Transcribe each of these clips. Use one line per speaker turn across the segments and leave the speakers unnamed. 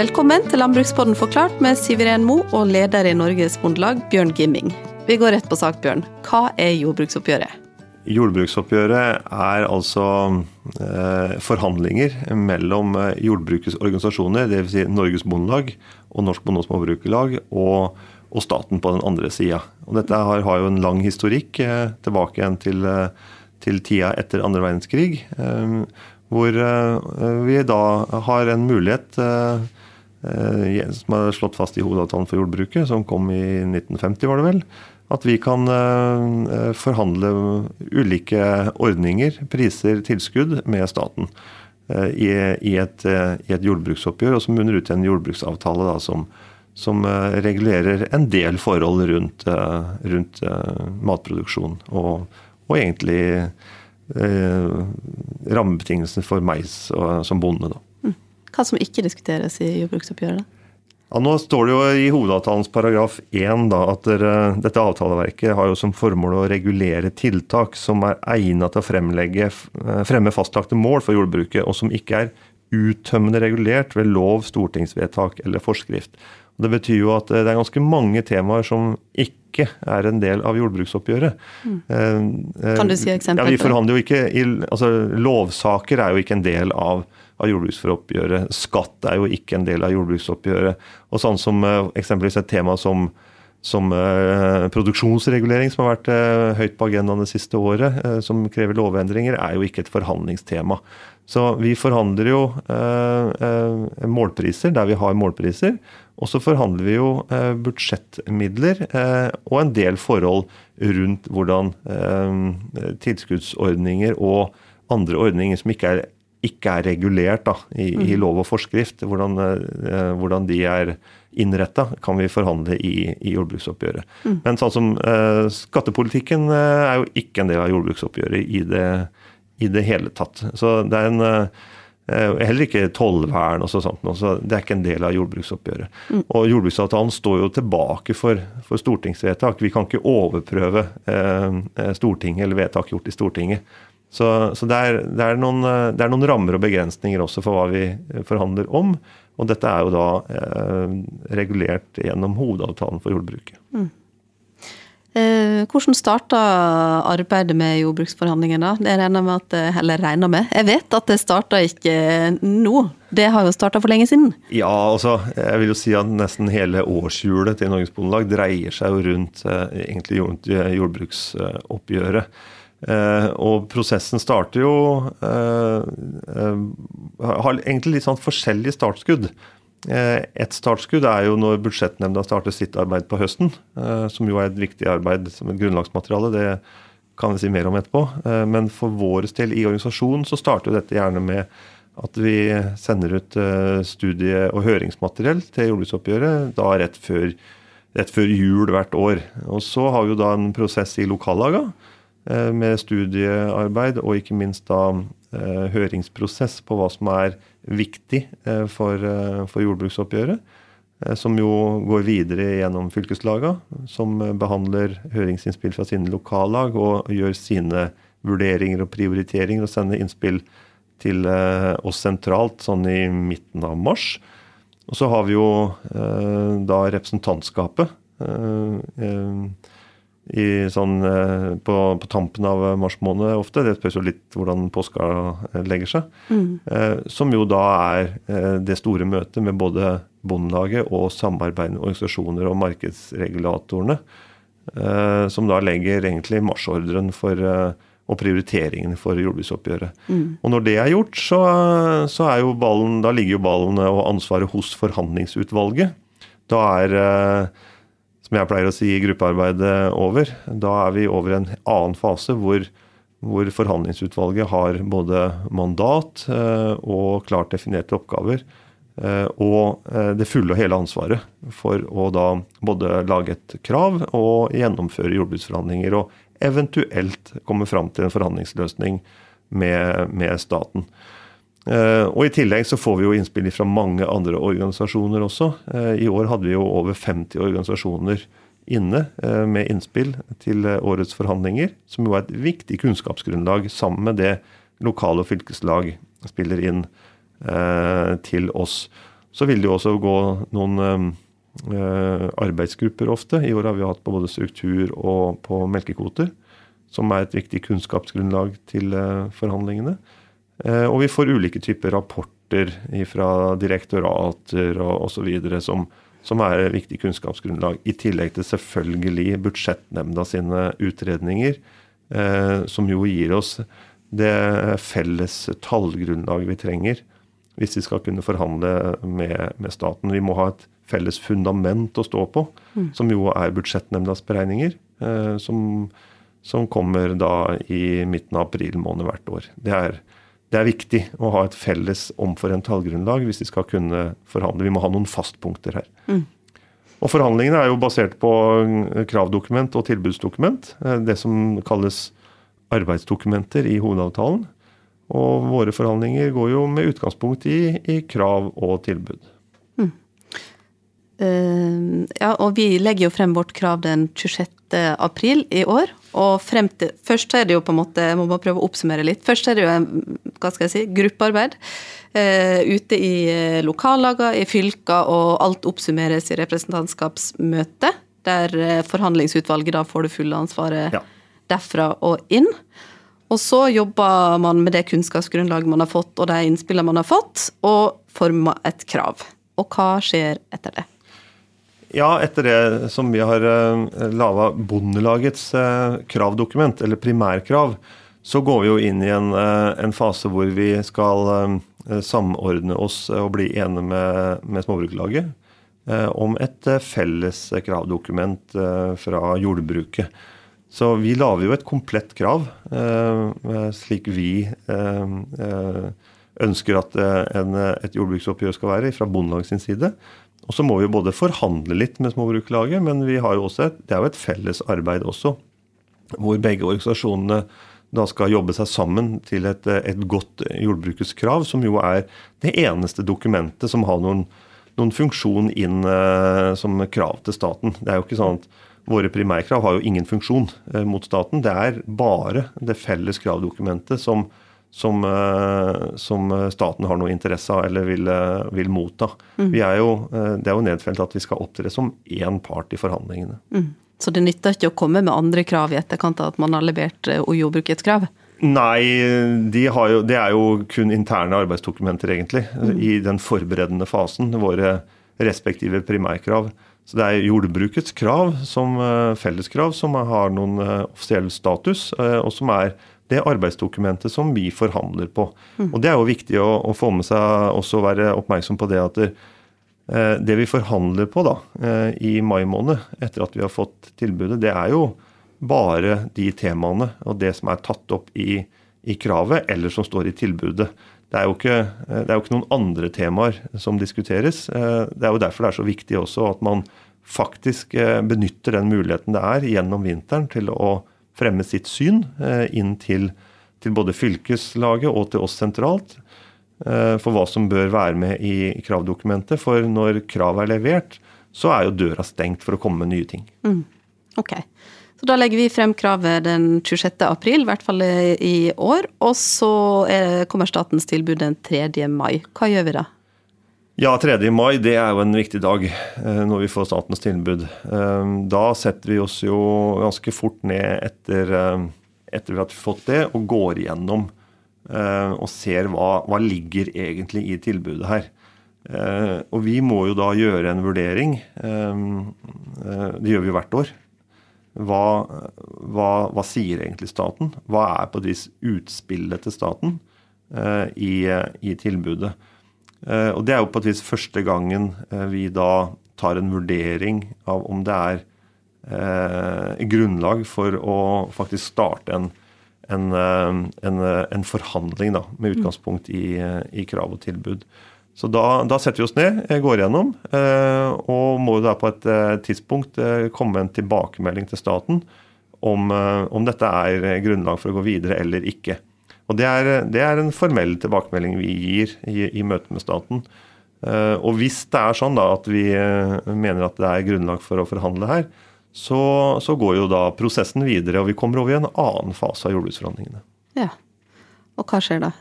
Velkommen til Landbrukspodden forklart med Siveren Mo og leder i Norges Bondelag, Bjørn Gimming. Vi går rett på sak, Bjørn. Hva er jordbruksoppgjøret?
Jordbruksoppgjøret er altså eh, forhandlinger mellom eh, jordbrukets organisasjoner, dvs. Si Norges Bondelag og Norsk Bonde- og Småbrukerlag, og, og, staten på den andre sida. Dette har, har, jo en lang historikk eh, tilbake igjen til, eh, til, tida etter andre verdenskrig. Eh, hvor eh, vi da har en mulighet som er slått fast i hovedavtalen for jordbruket, som kom i 1950, var det vel at vi kan eh, forhandle ulike ordninger, priser, tilskudd med staten eh, i, et, eh, i et, jordbruksoppgjør, og som munner ut i en jordbruksavtale da, som, som, regulerer en del forhold rundt, rundt matproduksjon. Og, og egentlig eh, rammebetingelsene for meg som bonde. Da.
Hva som ikke diskuteres i jordbruksoppgjøret?
Ja, nå står det jo i hovedavtalens paragraf 1 da, at dette avtaleverket har jo som formål å regulere tiltak som er egnet til å fremlegge fremme fastlagte mål for jordbruket, og som ikke er uttømmende regulert ved lov, stortingsvedtak eller forskrift. Det betyr jo at det er ganske mange temaer som ikke er en del av jordbruksoppgjøret. Mm.
Eh, kan du si eksempel?
Ja, vi forhandler jo ikke, altså Lovsaker er jo ikke en del av av jordbruksoppgjøret. Skatt er jo ikke en del av jordbruksoppgjøret. Og sånn som eh, eksempelvis et tema som, som eh, produksjonsregulering, som har vært eh, høyt på agendaen det siste året, som krever lovendringer, er jo ikke et forhandlingstema. Så vi forhandler jo målpriser der vi har målpriser. Og så forhandler vi jo budsjettmidler og en del forhold rundt hvordan tilskuddsordninger og andre ordninger som ikke er ikke er regulert da, i, mm. i, lov og forskrift. Hvordan, eh, hvordan de er innretta, kan vi forhandle i, i jordbruksoppgjøret. Mm. Men sånn som eh, skattepolitikken eh, er jo ikke en del av jordbruksoppgjøret i det, i det hele tatt. Så det er en eh, Heller ikke tollvern og sånt. Så det er ikke en del av jordbruksoppgjøret. Mm. Og Jordbruksavtalen står jo tilbake for, for, stortingsvedtak. Vi kan ikke overprøve eh, Stortinget eller vedtak gjort i Stortinget. Så, så det, er, det, er noen, det, er, noen, rammer og begrensninger også for hva vi forhandler om. Og dette er jo da eh, regulert gjennom hovedavtalen for jordbruket. Mm.
Eh, hvordan starta arbeidet med jordbruksforhandlingene? Det regner med at, eller regner med, jeg vet at det starta ikke nå. Det har jo starta for lenge siden?
Ja, altså, jeg vil jo si at nesten hele årshjulet til Norges Bondelag dreier seg jo rundt, eh, egentlig rundt jordbruksoppgjøret. Eh, og prosessen starter jo eh, eh, Har egentlig litt sånn forskjellige startskudd. Eh, et startskudd er jo når budsjettnemnda starter sitt arbeid på høsten, eh, som jo er et viktig arbeid som et grunnlagsmateriale. Det kan vi si mer om etterpå. Eh, men for vår del i organisasjonen så starter jo dette gjerne med at vi sender ut studie- og høringsmateriell til jordbruksoppgjøret da rett før, rett før jul hvert år. Og så har vi jo da en prosess i lokallaga med studiearbeid og ikke minst da eh, høringsprosess på hva som er viktig eh, for, for jordbruksoppgjøret. Som jo går videre gjennom fylkeslaga, som behandler høringsinnspill fra sine lokallag og gjør sine vurderinger og prioriteringer og sender innspill til oss sentralt sånn i midten av mars. Og så har vi jo da representantskapet i sånn, eh, på, på, tampen av mars måned ofte. Det spørs jo litt hvordan påska eh, legger seg. Mm. Eh, som jo da er eh, det store møtet med både Bondelaget og samarbeidende organisasjoner og markedsregulatorene. Eh, som da legger egentlig marsjordren for eh, og prioriteringene for jordbruksoppgjøret. Mm. Og når det er gjort, så, så er jo ballen, da ligger jo ballen og ansvaret hos forhandlingsutvalget. Da er som jeg pleier å si i gruppearbeidet, over. Da er vi over en annen fase hvor, hvor forhandlingsutvalget har både mandat eh, og klart definerte oppgaver. Eh, og eh, det fulle og hele ansvaret for å da både lage et krav og gjennomføre jordbruksforhandlinger. Og eventuelt komme fram til en forhandlingsløsning med, med staten. Eh, og I tillegg så får vi jo innspill fra mange andre organisasjoner også. Eh, I år hadde vi jo over 50 organisasjoner inne eh, med innspill til årets forhandlinger, som jo er et viktig kunnskapsgrunnlag sammen med det lokale og fylkeslag spiller inn til oss. Så vil det jo også gå noen arbeidsgrupper ofte. I år har vi hatt på både struktur og på melkekvoter, som er et viktig kunnskapsgrunnlag til forhandlingene. Og vi får ulike typer rapporter fra direktorater og osv. som som er viktig kunnskapsgrunnlag. I tillegg til selvfølgelig budsjettnemnda sine utredninger, eh, som jo gir oss det felles tallgrunnlag vi trenger hvis vi skal kunne forhandle med, med staten. Vi må ha et felles fundament å stå på, mm. som jo er budsjettnemndas beregninger. Eh, som, som, kommer da i midten av april måned hvert år. Det er det er viktig å ha et felles omforent tallgrunnlag hvis vi skal kunne forhandle. Vi må ha noen fastpunkter her. Mm. Og Forhandlingene er jo basert på kravdokument og tilbudsdokument. Eh, det som kalles arbeidsdokumenter i hovedavtalen. Og våre forhandlinger går jo med utgangspunkt i, i krav og tilbud.
Uh, ja, og vi legger jo frem vårt krav den 26. april i år. Og frem til, Først er det jo på en måte, jeg må bare prøve å oppsummere litt. Først er det jo en, hva skal jeg si, gruppearbeid uh, ute i uh, lokallagene, i fylker, og alt oppsummeres i representantskapsmøte. Der forhandlingsutvalget da får det fulle ansvaret ja. derfra og inn. Og så jobber man med det kunnskapsgrunnlaget man har fått, og de innspillene man har fått, og former et krav. Og hva skjer etter det?
Ja, etter det som vi har eh, laga Bondelagets uh, kravdokument, eller primærkrav, så går vi jo inn i en, uh, en fase hvor vi skal samordne oss og bli enige med, med Småbrukerlaget om et felles kravdokument fra jordbruket. Så vi lager jo et komplett krav, slik vi ønsker at en, et jordbruksoppgjør skal være fra bondelagets side. Og så må vi både forhandle litt med Småbrukerlaget, men vi har jo også et, det er jo et felles arbeid også. Hvor begge organisasjonene da skal jobbe seg sammen til et, et godt jordbrukets krav, som jo er det eneste dokumentet som har noen, noen funksjon inn uh, som krav til staten. Det er jo ikke sånn at Våre primærkrav har jo ingen funksjon uh, mot staten. Det er bare det felles kravdokumentet som, som, eh, som, staten har noe interesse av eller vil, eh, vil motta. Mm. Er jo, eh, det er jo nedfelt at vi skal opptre som én part i forhandlingene. Mm.
Så det nytter ikke å komme med andre krav i etterkant av at man har levert jordbrukets krav?
Nei, de jo, det er jo kun interne arbeidsdokumenter, egentlig. Mm. I den forberedende fasen. Våre respektive primærkrav. Så det er jordbrukets krav som felleskrav som har noen offisiell status, og som er det arbeidsdokumentet som vi forhandler på. Mm. Og Det er jo viktig å, å, få med seg også være oppmerksom på det at det, eh, det vi forhandler på da, eh, i mai måned, etter at vi har fått tilbudet, det er jo bare de temaene og det som er tatt opp i, i kravet, eller som står i tilbudet. Det er, ikke, eh, det er, jo ikke, noen andre temaer som diskuteres. Det er jo derfor det er så viktig også at man faktisk benytter den muligheten det er gjennom vinteren til å fremme sitt syn eh, inn til, til, både fylkeslaget og til oss sentralt eh, for hva som bør være med i kravdokumentet. For når kravet er levert, så er jo døra stengt for å komme med nye ting. Mm.
Ok. Så da legger vi frem kravet den 26. april, i hvert fall i år. Og så kommer statens tilbud den 3. mai. Hva gjør vi da?
Ja, 3. mai det er jo en viktig dag eh, når vi får statens tilbud. Eh, da setter vi oss jo ganske fort ned etter, eh, etter vi har fått det, og går igjennom og ser hva, hva ligger egentlig i tilbudet her. Og vi må jo da gjøre en vurdering. Det gjør vi hvert år. Hva, hva, hva sier egentlig staten? Hva er på et vis utspillet til staten i, i tilbudet? Eh, og det er jo på et vis første gangen eh, vi da tar en vurdering av om det er eh, grunnlag for å faktisk starte en, en, en, en forhandling da, med utgangspunkt i, i, krav og tilbud. Så da, da, setter vi oss ned, går gjennom, og må da på et tidspunkt komme en tilbakemelding til staten om, om dette er grunnlag for å gå videre eller ikke. Og det er, det er, en formell tilbakemelding vi gir i, i møte med staten. Uh, og hvis det er sånn da at vi uh, mener at det er grunnlag for å forhandle her, så, så, går jo da prosessen videre, og vi kommer over i en annen fase av jordbruksforhandlingene.
Ja. Og hva skjer da?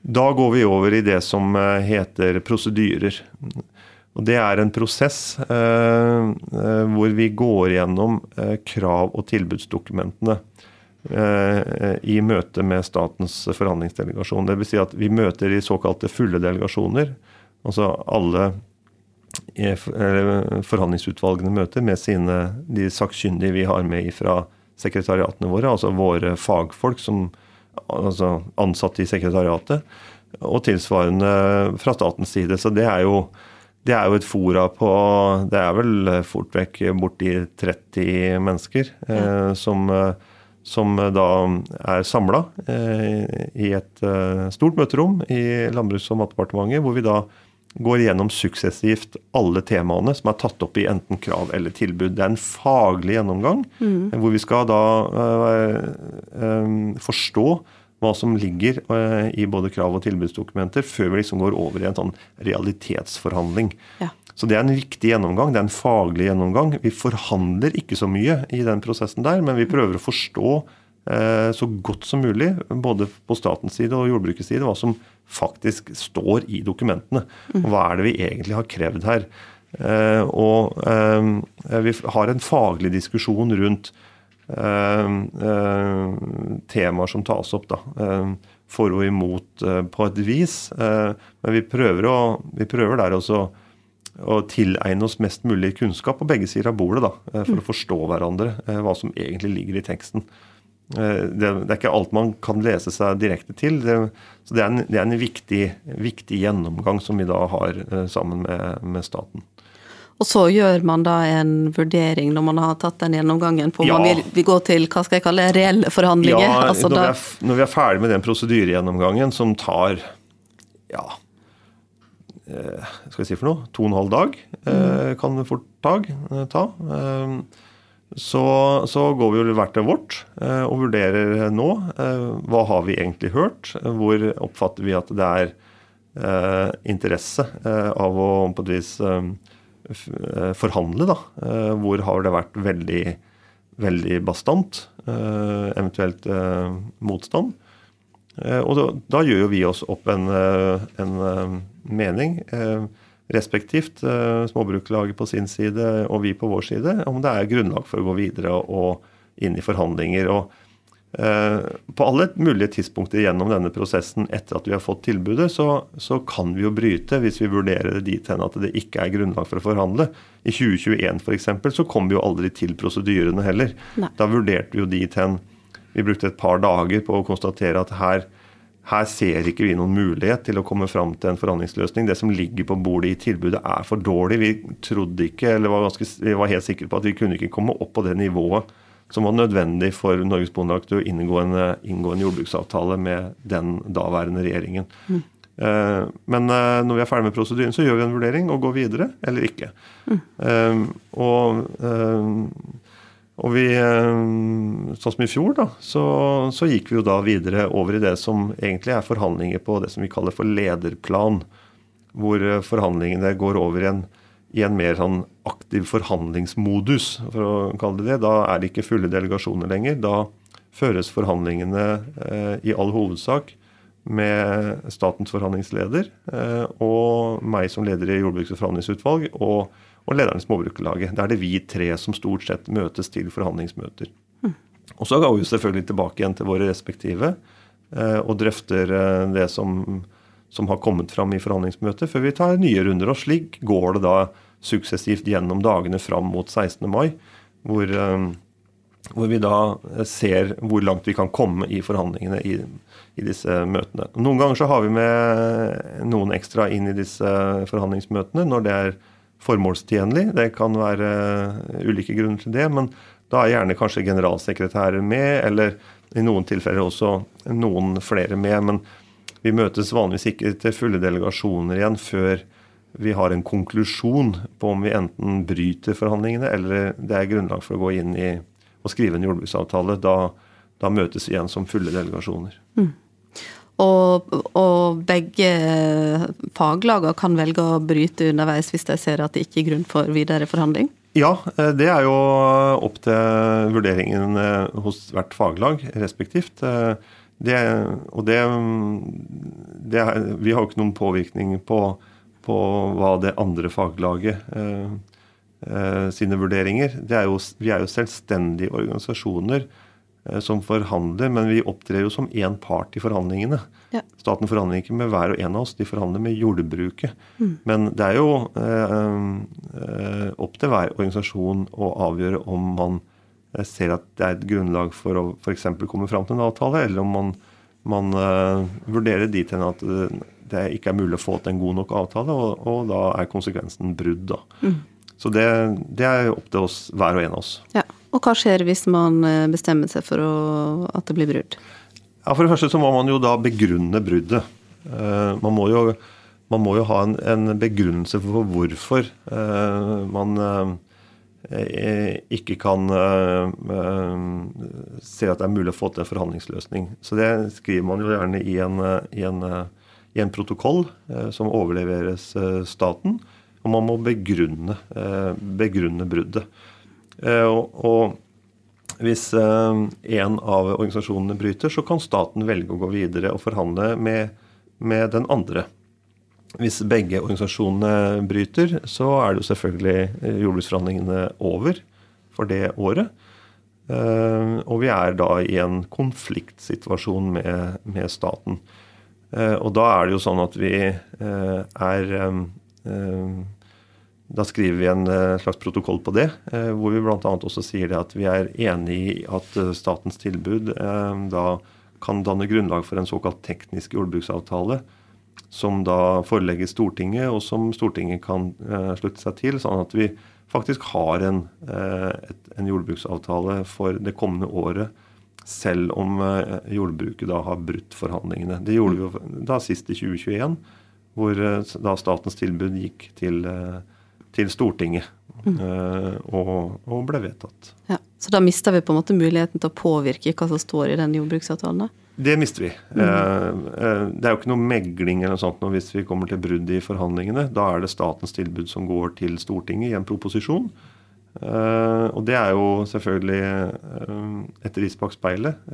Da går vi over i det som heter prosedyrer. Og Det er en prosess eh, hvor vi går gjennom eh, krav- og tilbudsdokumentene eh, i møte med statens forhandlingsdelegasjon. Dvs. Si at vi møter i såkalte fulle delegasjoner. Altså alle forhandlingsutvalgene møter med sine, de sakkyndige vi har med fra sekretariatene våre, altså våre fagfolk som altså ansatte i sekretariatet, og tilsvarende fra statens side. Så det er jo, det er jo et fora på Det er vel fort vekk borti 30 mennesker eh, som, som, da er samla eh, i et eh, stort møterom i Landbruks- og matdepartementet, hvor vi da går gjennom suksessivt alle temaene som er tatt opp i enten krav eller tilbud. Det er en faglig gjennomgang mm. hvor vi skal da forstå hva som ligger i både krav- og tilbudsdokumenter, før vi liksom går over i en sånn realitetsforhandling. Ja. Så Det er en viktig gjennomgang. Det er en faglig gjennomgang. Vi forhandler ikke så mye i den prosessen der, men vi prøver å forstå Eh, så godt som mulig, både på statens side og jordbrukets side, hva som faktisk står i dokumentene. Og hva er det vi egentlig har krevd her. Eh, og eh, vi har en faglig diskusjon rundt temaer som tas opp. da, For og imot på et vis. Men vi prøver, å, vi prøver der også å tilegne oss mest mulig kunnskap på begge sider av bordet da, for å forstå hverandre. Hva som egentlig ligger i teksten. Eh, det, det, er ikke alt man kan lese seg direkte til. Det, så det er en, det er en viktig, viktig, gjennomgang som vi da har eh, sammen med, med, staten.
Og så gjør man da en vurdering når man har tatt den gjennomgangen på om ja. man vil, vil, gå til hva skal jeg kalle reelle forhandlinger?
Ja, altså når, da... vi er, når, vi er, ferdig med den prosedyregjennomgangen som tar ja, eh, skal vi si for noe, to og en halv dag, mm. kan fort dag, ta. Så, så, går vi jo hvert til vårt eh, og vurderer nå eh, hva har vi egentlig hørt. Hvor oppfatter vi at det er eh, interesse av å på et vis forhandle. da. Hvor har det vært veldig, veldig bastant, eventuelt motstand. Og da, da, gjør jo vi oss opp en, en mening respektivt, eh, småbrukerlaget på sin side og vi på vår side, om det er grunnlag for å gå videre og inn i forhandlinger. og eh, På alle mulige tidspunkter gjennom denne prosessen etter at vi har fått tilbudet, så, så kan vi jo bryte hvis vi vurderer det dit hen at det ikke er grunnlag for å forhandle. I 2021 f.eks. så kom vi jo aldri til prosedyrene heller. Nei. Da vurderte vi jo dit hen Vi brukte et par dager på å konstatere at her her ser ikke vi noen mulighet til å komme fram til en forhandlingsløsning. Det som ligger på bordet i tilbudet er for dårlig. Vi trodde ikke, eller var, ganske, vi var helt sikre på at vi kunne ikke komme opp på det nivået som var nødvendig for Norges Bondelag til å inngå en, inngå en, jordbruksavtale med den daværende regjeringen. Mm. Men eh, når vi er ferdig med prosedyren, så gjør vi en vurdering og går videre eller ikke. Mm. Eh, og og vi, eh, sånn som i fjor, da, så, så, gikk vi jo da videre over i det som egentlig er forhandlinger på det som vi kaller for lederplan. Hvor eh, forhandlingene går over i en, i en mer sånn aktiv forhandlingsmodus, for å kalle det det. Da er det ikke fulle delegasjoner lenger. Da føres forhandlingene eh, i all hovedsak med statens forhandlingsleder eh, og meg som leder i jordbruks- og forhandlingsutvalg. og og lederen i Småbrukerlaget. Da er det vi tre som stort sett møtes til forhandlingsmøter. Mm. Og så går vi selvfølgelig tilbake igjen til våre respektive eh, og drøfter eh, det som, som har kommet fram i forhandlingsmøtet, før vi tar nye runder. Og slik går det da suksessivt gjennom dagene fram mot 16. mai, hvor, eh, hvor vi da ser hvor langt vi kan komme i forhandlingene i, i disse møtene. Noen ganger så har vi med noen ekstra inn i disse forhandlingsmøtene når det er formålstjenlig. Det kan være eh, ulike grunner til det, men da er gjerne kanskje generalsekretærer med, eller i noen tilfeller også noen flere med. Men vi møtes vanligvis ikke til fulle delegasjoner igjen før vi har en konklusjon på om vi enten bryter forhandlingene eller det er grunnlag for å gå inn i og skrive en jordbruksavtale. Da, da møtes vi igjen som fulle delegasjoner. Mm.
Og, og begge faglagene kan velge å bryte underveis hvis de ser at det ikke er grunn for videre forhandling?
Ja, eh, det er jo opp til vurderingen eh, hos hvert faglag respektivt. Eh, det, og det, er, vi har jo ikke noen påvirkning på, på hva det andre faglaget eh, sine vurderinger. Er jo, vi er jo selvstendige organisasjoner som forhandler, men vi opptrer jo som én part i forhandlingene. Ja. Staten forhandler ikke med hver og en av oss, de forhandler med jordbruket. Mm. Men det er jo eh, eh opp til hver organisasjon å avgjøre om man eh, ser at det er et grunnlag for å f.eks. komme fram til en avtale, eller om man, man eh, vurderer dit hen at det ikke er mulig å få til en god nok avtale, og, og da er konsekvensen brudd. da. Mm. Så det, det, er opp til oss, hver og en av oss.
Ja. Og hva skjer hvis man eh, bestemmer seg for å, at det blir brudd?
Ja, For det første så må man jo da begrunne bruddet. Uh, man, må jo, man må jo ha en, en begrunnelse for hvorfor uh, man ikke kan se at det er mulig å få til en forhandlingsløsning. Så det skriver man jo gjerne i en, i en, i en protokoll som overleveres staten. Og man må begrunne, eh, begrunne bruddet. Eh, og, og hvis eh, en av organisasjonene bryter, så kan staten velge å gå videre og forhandle med, med den andre. Hvis begge organisasjonene bryter, så er det jo selvfølgelig jordbruksforhandlingene over for det året. Og vi er da i en konfliktsituasjon med, med staten. Og da er det jo sånn at vi er Eh, da skriver vi en eh, slags protokoll på det, eh, hvor vi bl.a. også sier at vi er enig i at statens tilbud da kan danne grunnlag for en såkalt teknisk jordbruksavtale, som da forelegger Stortinget, og som Stortinget kan slutte seg til, sånn at vi faktisk har en, en jordbruksavtale for det kommende året, selv om jordbruket da har brutt forhandlingene. Det gjorde vi da sist i 2021 hvor eh, da statens tilbud gikk til, eh, til Stortinget mm. Eh, og, og, ble vedtatt.
Ja, Så da mister vi på en måte muligheten til å påvirke hva som står i den jordbruksavtalen?
Det mister vi. Mm. Det er jo ikke noe megling eller noe sånt hvis vi kommer til brudd i forhandlingene. Da er det statens tilbud som går til Stortinget i en proposisjon. Og det er jo selvfølgelig et ris bak speilet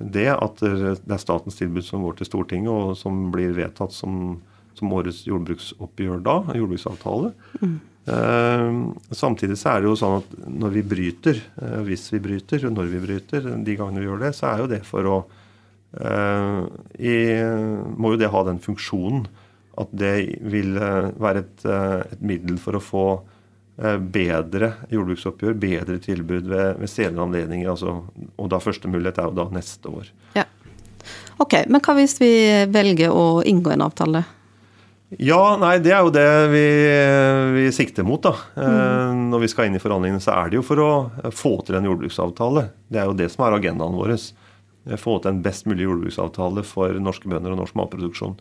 det at det er statens tilbud som går til Stortinget, og som blir vedtatt som, som årets jordbruksoppgjør da, jordbruksavtale. Mm. Eh, samtidig så er det jo sånn at når vi bryter, eh, hvis vi bryter, og når vi bryter, de gangene vi gjør det, så er jo det for å eh, i, Må jo det ha den funksjonen at det vil eh, være et, eh, et middel for å få Eh, bedre jordbruksoppgjør, bedre tilbud ved, ved senere anledninger. Altså, og da første mulighet er jo da neste år. Ja.
Ok, Men hva hvis vi velger å inngå en avtale?
Ja, nei, det er jo det vi, vi sikter mot. da. Eh, mm. Når vi skal inn i forhandlingene, så er det jo for å få til en jordbruksavtale. Det er jo det som er agendaen vår. Få til en best mulig jordbruksavtale for norske bønder og norsk matproduksjon.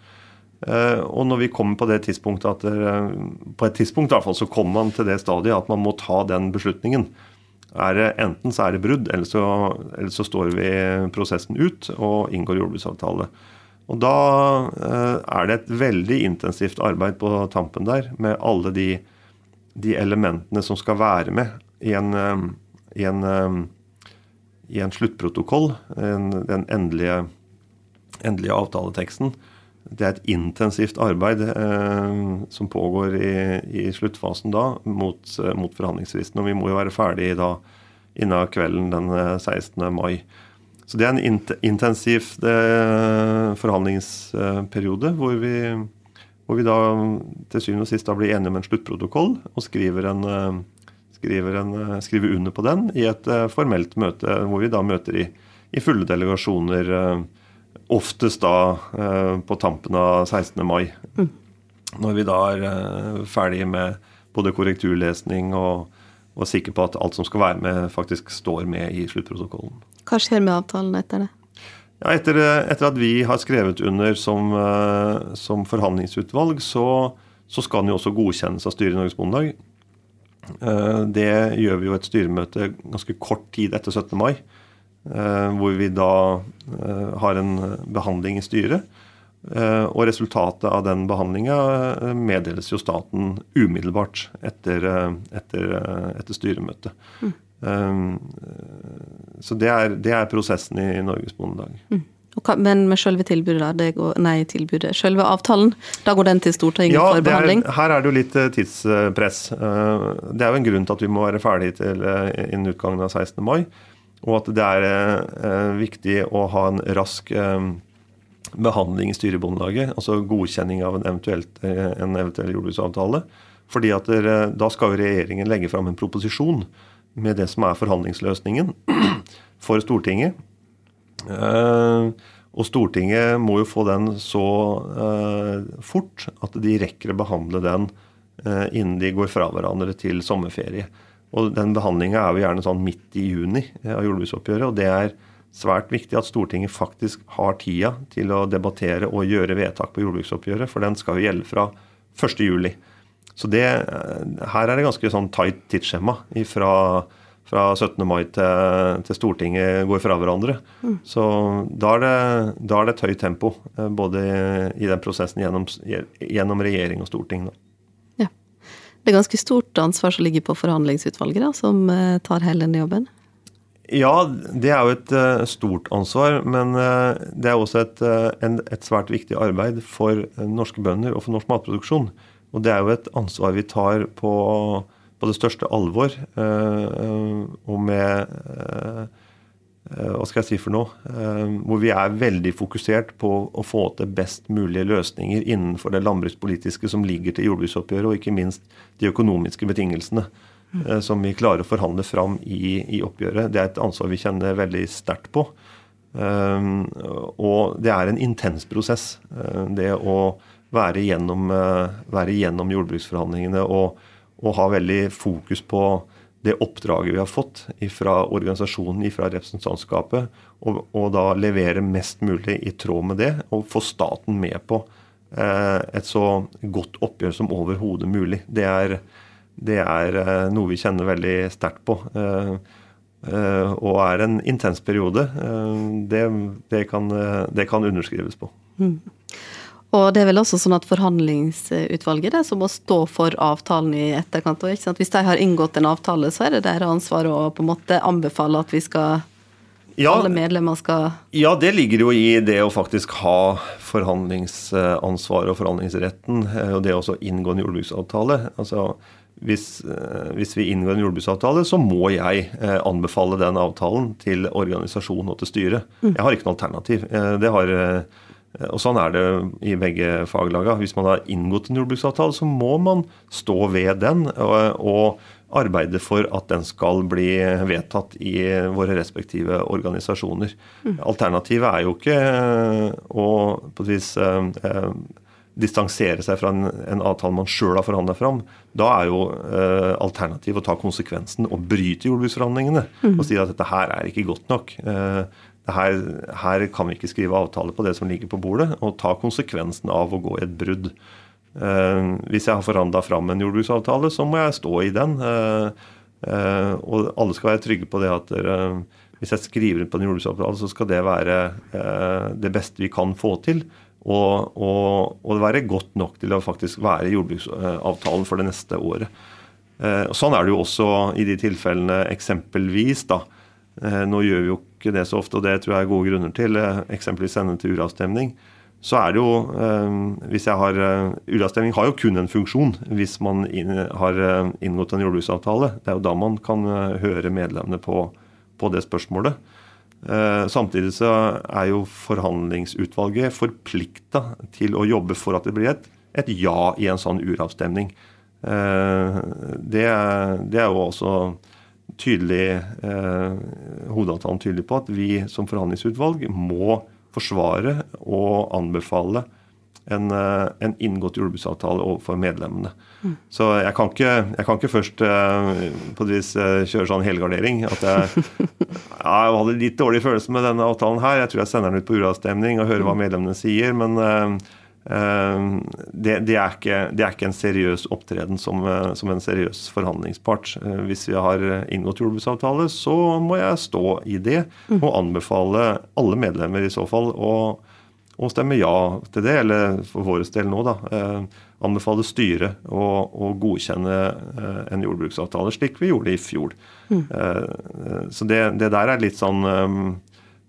Eh, og når vi kommer på det tidspunktet at eh, På et tidspunkt i hvert fall så kommer man til det stadiet at man må ta den beslutningen. Er det, enten så er det brudd, eller så, eller så står vi prosessen ut og inngår jordbruksavtale. Og Da eh, er det et veldig intensivt arbeid på tampen der med alle de, de elementene som skal være med i en, i en, i en sluttprotokoll, den endelige, endelige avtaleteksten det er et intensivt arbeid eh, som pågår i, i, sluttfasen da, mot, eh, mot forhandlingsfristen. Og vi må jo være ferdig da innen kvelden den 16. Eh, mai. Så det er en intensiv eh, forhandlingsperiode hvor vi, hvor vi, da til syvende og sist da blir enige om en sluttprotokoll og skriver, en, eh, skriver, en, skriver under på den i et formelt møte hvor vi da møter i, i fulle delegasjoner. Eh, Oftest da eh, på tampen av 16. mai. Mm. Når vi da er eh, ferdig med både korrekturlesning og, og sikker på at alt som skal være med, faktisk står med i sluttprotokollen.
Hva skjer med avtalen etter det?
Ja, etter, etter, at vi har skrevet under som, eh, som forhandlingsutvalg, så, så, skal den jo også godkjennes av styret i Norges Bondelag. Det gjør vi jo et styremøte ganske kort tid etter 17. mai. Eh, hvor vi da eh, har en behandling i styret. Eh, og resultatet av den behandlinga meddeles jo staten umiddelbart etter, etter, etter styremøtet. Mm. Så det er, det er, prosessen i Norges Bondelag. Mm.
Men med selve tilbudet, det går, nei, tilbudet, selve avtalen, da går den til Stortinget
ja,
for behandling?
Ja, her er det jo litt tidspress. Det er jo en grunn til at vi må være ferdig til innen utgangen av 16. mai. Og at det er viktig å ha en rask behandling i styret i Bondelaget, altså godkjenning av en, eventuelt, eh, en eventuell jordbruksavtale. fordi at der, Da skal jo regjeringen legge fram en proposisjon med det som er forhandlingsløsningen for Stortinget. Eh, og Stortinget må jo få den så eh, fort at de rekker å behandle den innen de går fra hverandre til sommerferie. Og Den behandlinga er jo gjerne sånn midt i juni av jordbruksoppgjøret. og det er svært viktig at Stortinget faktisk har tida til å debattere og gjøre vedtak på jordbruksoppgjøret, for den skal jo gjelde fra 1.7. Så det, eh, her er det ganske sånn tight tidsskjema fra, fra 17. mai til, til, Stortinget går fra hverandre. Mm. Så da er, det, da er, det, et høyt tempo, eh, både i den prosessen gjennom, gjennom regjering og storting. Da.
Ja. Det er ganske stort ansvar som ligger på forhandlingsutvalget, da, som eh, tar hele denne jobben?
Ja, det er jo et uh, stort ansvar. Men det er også et, et, svært viktig arbeid for norske bønder og for norsk matproduksjon. Og det er jo et ansvar vi tar på, på det største alvor. og med Hva skal jeg si for noe? hvor vi er veldig fokusert på å få til best mulige løsninger innenfor det landbrukspolitiske som ligger til jordbruksoppgjøret, og ikke minst de økonomiske betingelsene. Eh, som vi klarer å forhandle fram i, i, oppgjøret. Det er et ansvar vi kjenner veldig sterkt på. Og det er en intens prosess, det å være gjennom, uh, være gjennom jordbruksforhandlingene og, og, ha veldig fokus på det oppdraget vi har fått fra organisasjonen, fra representantskapet, og, og, da levere mest mulig i tråd med det, og få staten med på eh, et så godt oppgjør som overhodet mulig. Det er det er eh, noe vi kjenner veldig sterkt på. Eh, eh, og er en intens periode. Det, det, kan, det kan, underskrives på. Mm.
Og det er vel også sånn at forhandlingsutvalget det som må stå for avtalen i etterkant. Og, Hvis de har inngått en avtale, så er det deres ansvar å på en måte anbefale at vi skal ja, alle medlemmer skal
Ja, det ligger jo i det å faktisk ha forhandlingsansvaret og forhandlingsretten. Og det å inngå en jordbruksavtale. Altså, hvis, eh, hvis, vi inngår en jordbruksavtale, så må jeg eh, anbefale den avtalen til organisasjonen og til styret. Mm. Jeg har ikke noe alternativ. Eh, det har, og Sånn er det i begge faglagene. Hvis man har inngått en jordbruksavtale, så må man stå ved den og, og arbeide for at den skal bli vedtatt i våre respektive organisasjoner. Mm. Alternativet er jo ikke å på et vis distansere seg fra en, en avtale man sjøl har forhandla fram, da er jo eh, alternativet å ta konsekvensen og bryte jordbruksforhandlingene. Mm. Og si at dette her er ikke godt nok. Eh, her, her, kan vi ikke skrive avtale på det som ligger på bordet, og ta konsekvensen av å gå i et brudd. Eh, hvis jeg har forhandla fram en jordbruksavtale, så må jeg stå i den. Eh, eh, og alle skal være trygge på det at eh, hvis jeg skriver på en jordbruksavtale, så skal det være det beste vi kan få til. Og, og, og, være godt nok til å faktisk være jordbruksavtalen for det neste året. Eh, sånn er det jo også i de tilfellene eksempelvis. da, eh, Nå gjør vi jo ikke det så ofte, og det tror jeg er gode grunner til. Eh, eksempelvis sende til uravstemning. Så er det jo hvis jeg har, Uravstemning har jo kun en funksjon hvis man har inngått en jordbruksavtale. Det er jo da man kan høre medlemmene på, på det spørsmålet. Eh, samtidig så er jo forhandlingsutvalget forplikta til å jobbe for at det blir et, et ja i en sånn uravstemning. Eh, det, det, er jo også tydelig eh, hovedavtalen tydelig på at vi som forhandlingsutvalg må forsvare og anbefale en, eh, en inngått jordbruksavtale overfor medlemmene. Mm. Så jeg kan, ikke, jeg kan, ikke, først uh, på et vis kjøre sånn helgardering. At jeg, ja, jeg hadde litt dårlig følelse med denne avtalen her. Jeg tror jeg sender den ut på uravstemning og hører hva mm. medlemmene sier. Men det, det, er ikke, det, er ikke, en seriøs opptreden som, som en seriøs forhandlingspart. Hvis vi har inngått jordbruksavtale, så må jeg stå i det mm. og anbefale alle medlemmer i så fall å å stemme ja til det, eller for vår del nå, da, eh, anbefale styret å, å godkjenne eh, en jordbruksavtale, slik vi gjorde i fjor. Mm. Eh, så det, det, der er litt sånn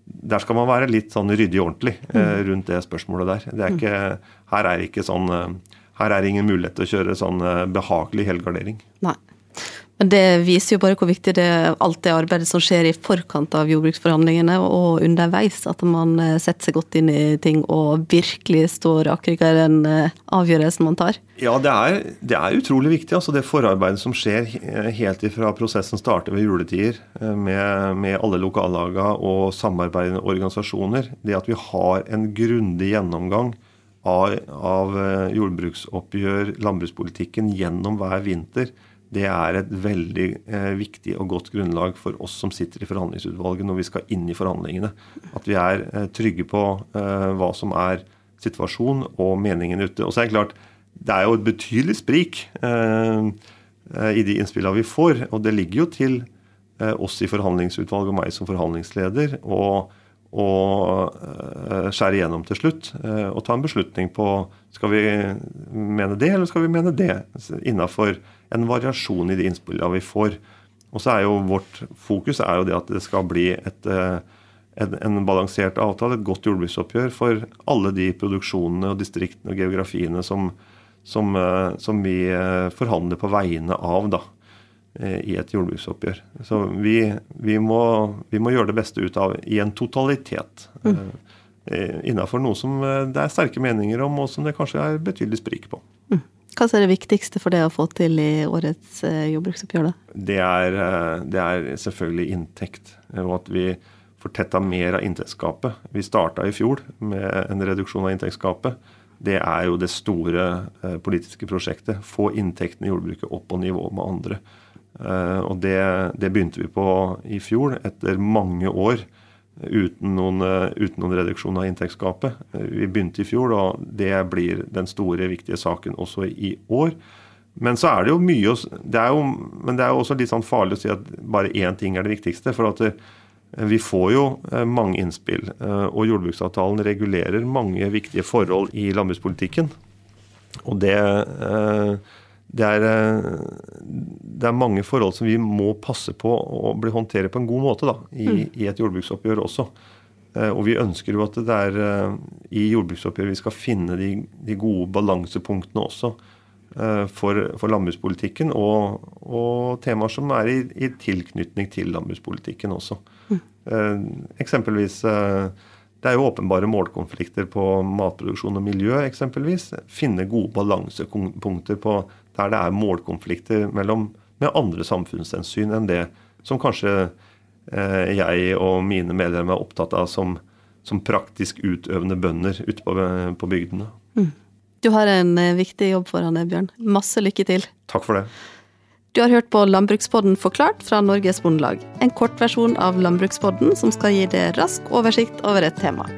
der skal man være litt sånn ryddig ordentlig eh, rundt det spørsmålet der. Det er ikke, her er ikke sånn her er ingen mulighet til å kjøre sånn behagelig helgardering.
Nei. Men det viser jo bare hvor viktig det er alt det arbeidet som skjer i forkant av jordbruksforhandlingene og underveis. At man eh, setter seg godt inn i ting og virkelig står akkurat i den eh, avgjørelsen man tar.
Ja, det er, det er utrolig viktig. altså Det forarbeidet som skjer helt ifra prosessen starter ved juletider eh, med, med alle lokallagene og samarbeidende organisasjoner. Det at vi har en grundig gjennomgang av, av jordbruksoppgjør, landbrukspolitikken gjennom hver vinter det er et veldig eh, viktig og godt grunnlag for oss som sitter i forhandlingsutvalget når vi skal inn i forhandlingene. At vi er eh, trygge på eh, hva som er situasjonen og meningen ute. Og så er det klart, det er jo et betydelig sprik eh, eh, i de innspillene vi får. Og det ligger jo til eh, oss i forhandlingsutvalget og meg som forhandlingsleder å skjære igjennom til slutt og ta en beslutning på skal vi mene det eller skal vi mene det innafor en variasjon i de innspillene vi får. Og så er jo Vårt fokus er jo det at det skal bli et, eh, en, en, balansert avtale, et godt jordbruksoppgjør for alle de produksjonene og distriktene og geografiene som, som, eh, som vi eh, forhandler på vegne av da, i et jordbruksoppgjør. Så vi, vi, må, vi, må, gjøre det beste ut av i en totalitet. Mm. Innafor noe som det er sterke meninger om, og som det kanskje er betydelig sprik på. Mm.
Hva er det viktigste for det å få til i årets eh, jordbruksoppgjør? da?
Det er, eh, det er selvfølgelig inntekt, og at vi får tetta mer av inntektsgapet. Vi starta i fjor med en reduksjon av inntektsgapet. Det er jo det store eh, politiske prosjektet. Få inntektene i jordbruket opp på nivå med andre. Og det, det begynte vi på i fjor, etter mange år uten noen, eh, uten noen, reduksjon av inntektsgapet. Eh, vi begynte i fjor, og det blir den store, viktige saken også i år. Men så er det jo mye det er jo, Men det er jo også litt sånn farlig å si at bare én ting er det viktigste. For at eh, vi får jo mange innspill, og jordbruksavtalen regulerer mange viktige forhold i landbrukspolitikken. Og det det er, eh, det er, mange forhold som vi må passe på å bli håndtere på en god måte da, i, mm. i, et jordbruksoppgjør også. Eh, og vi ønsker jo at det er eh, i jordbruksoppgjøret vi skal finne de, de gode balansepunktene også for, for landbrukspolitikken, og, og, temaer som er i, i tilknytning til landbrukspolitikken også. Mm. Eksempelvis det er jo åpenbare målkonflikter på matproduksjon og miljø, eksempelvis. Finne gode balansepunkter på der det er målkonflikter mellom, med andre samfunnshensyn enn det som kanskje eh, jeg og mine medlemmer er opptatt av som, som praktisk utøvende bønder ute på, på bygdene. Mm.
Du har en eh, viktig jobb foran deg, Bjørn. Masse lykke til.
Takk for det.
Du har hørt på Landbrukspodden forklart fra Norges Bondelag. En kortversjon av Landbrukspodden som skal gi deg rask oversikt over et tema.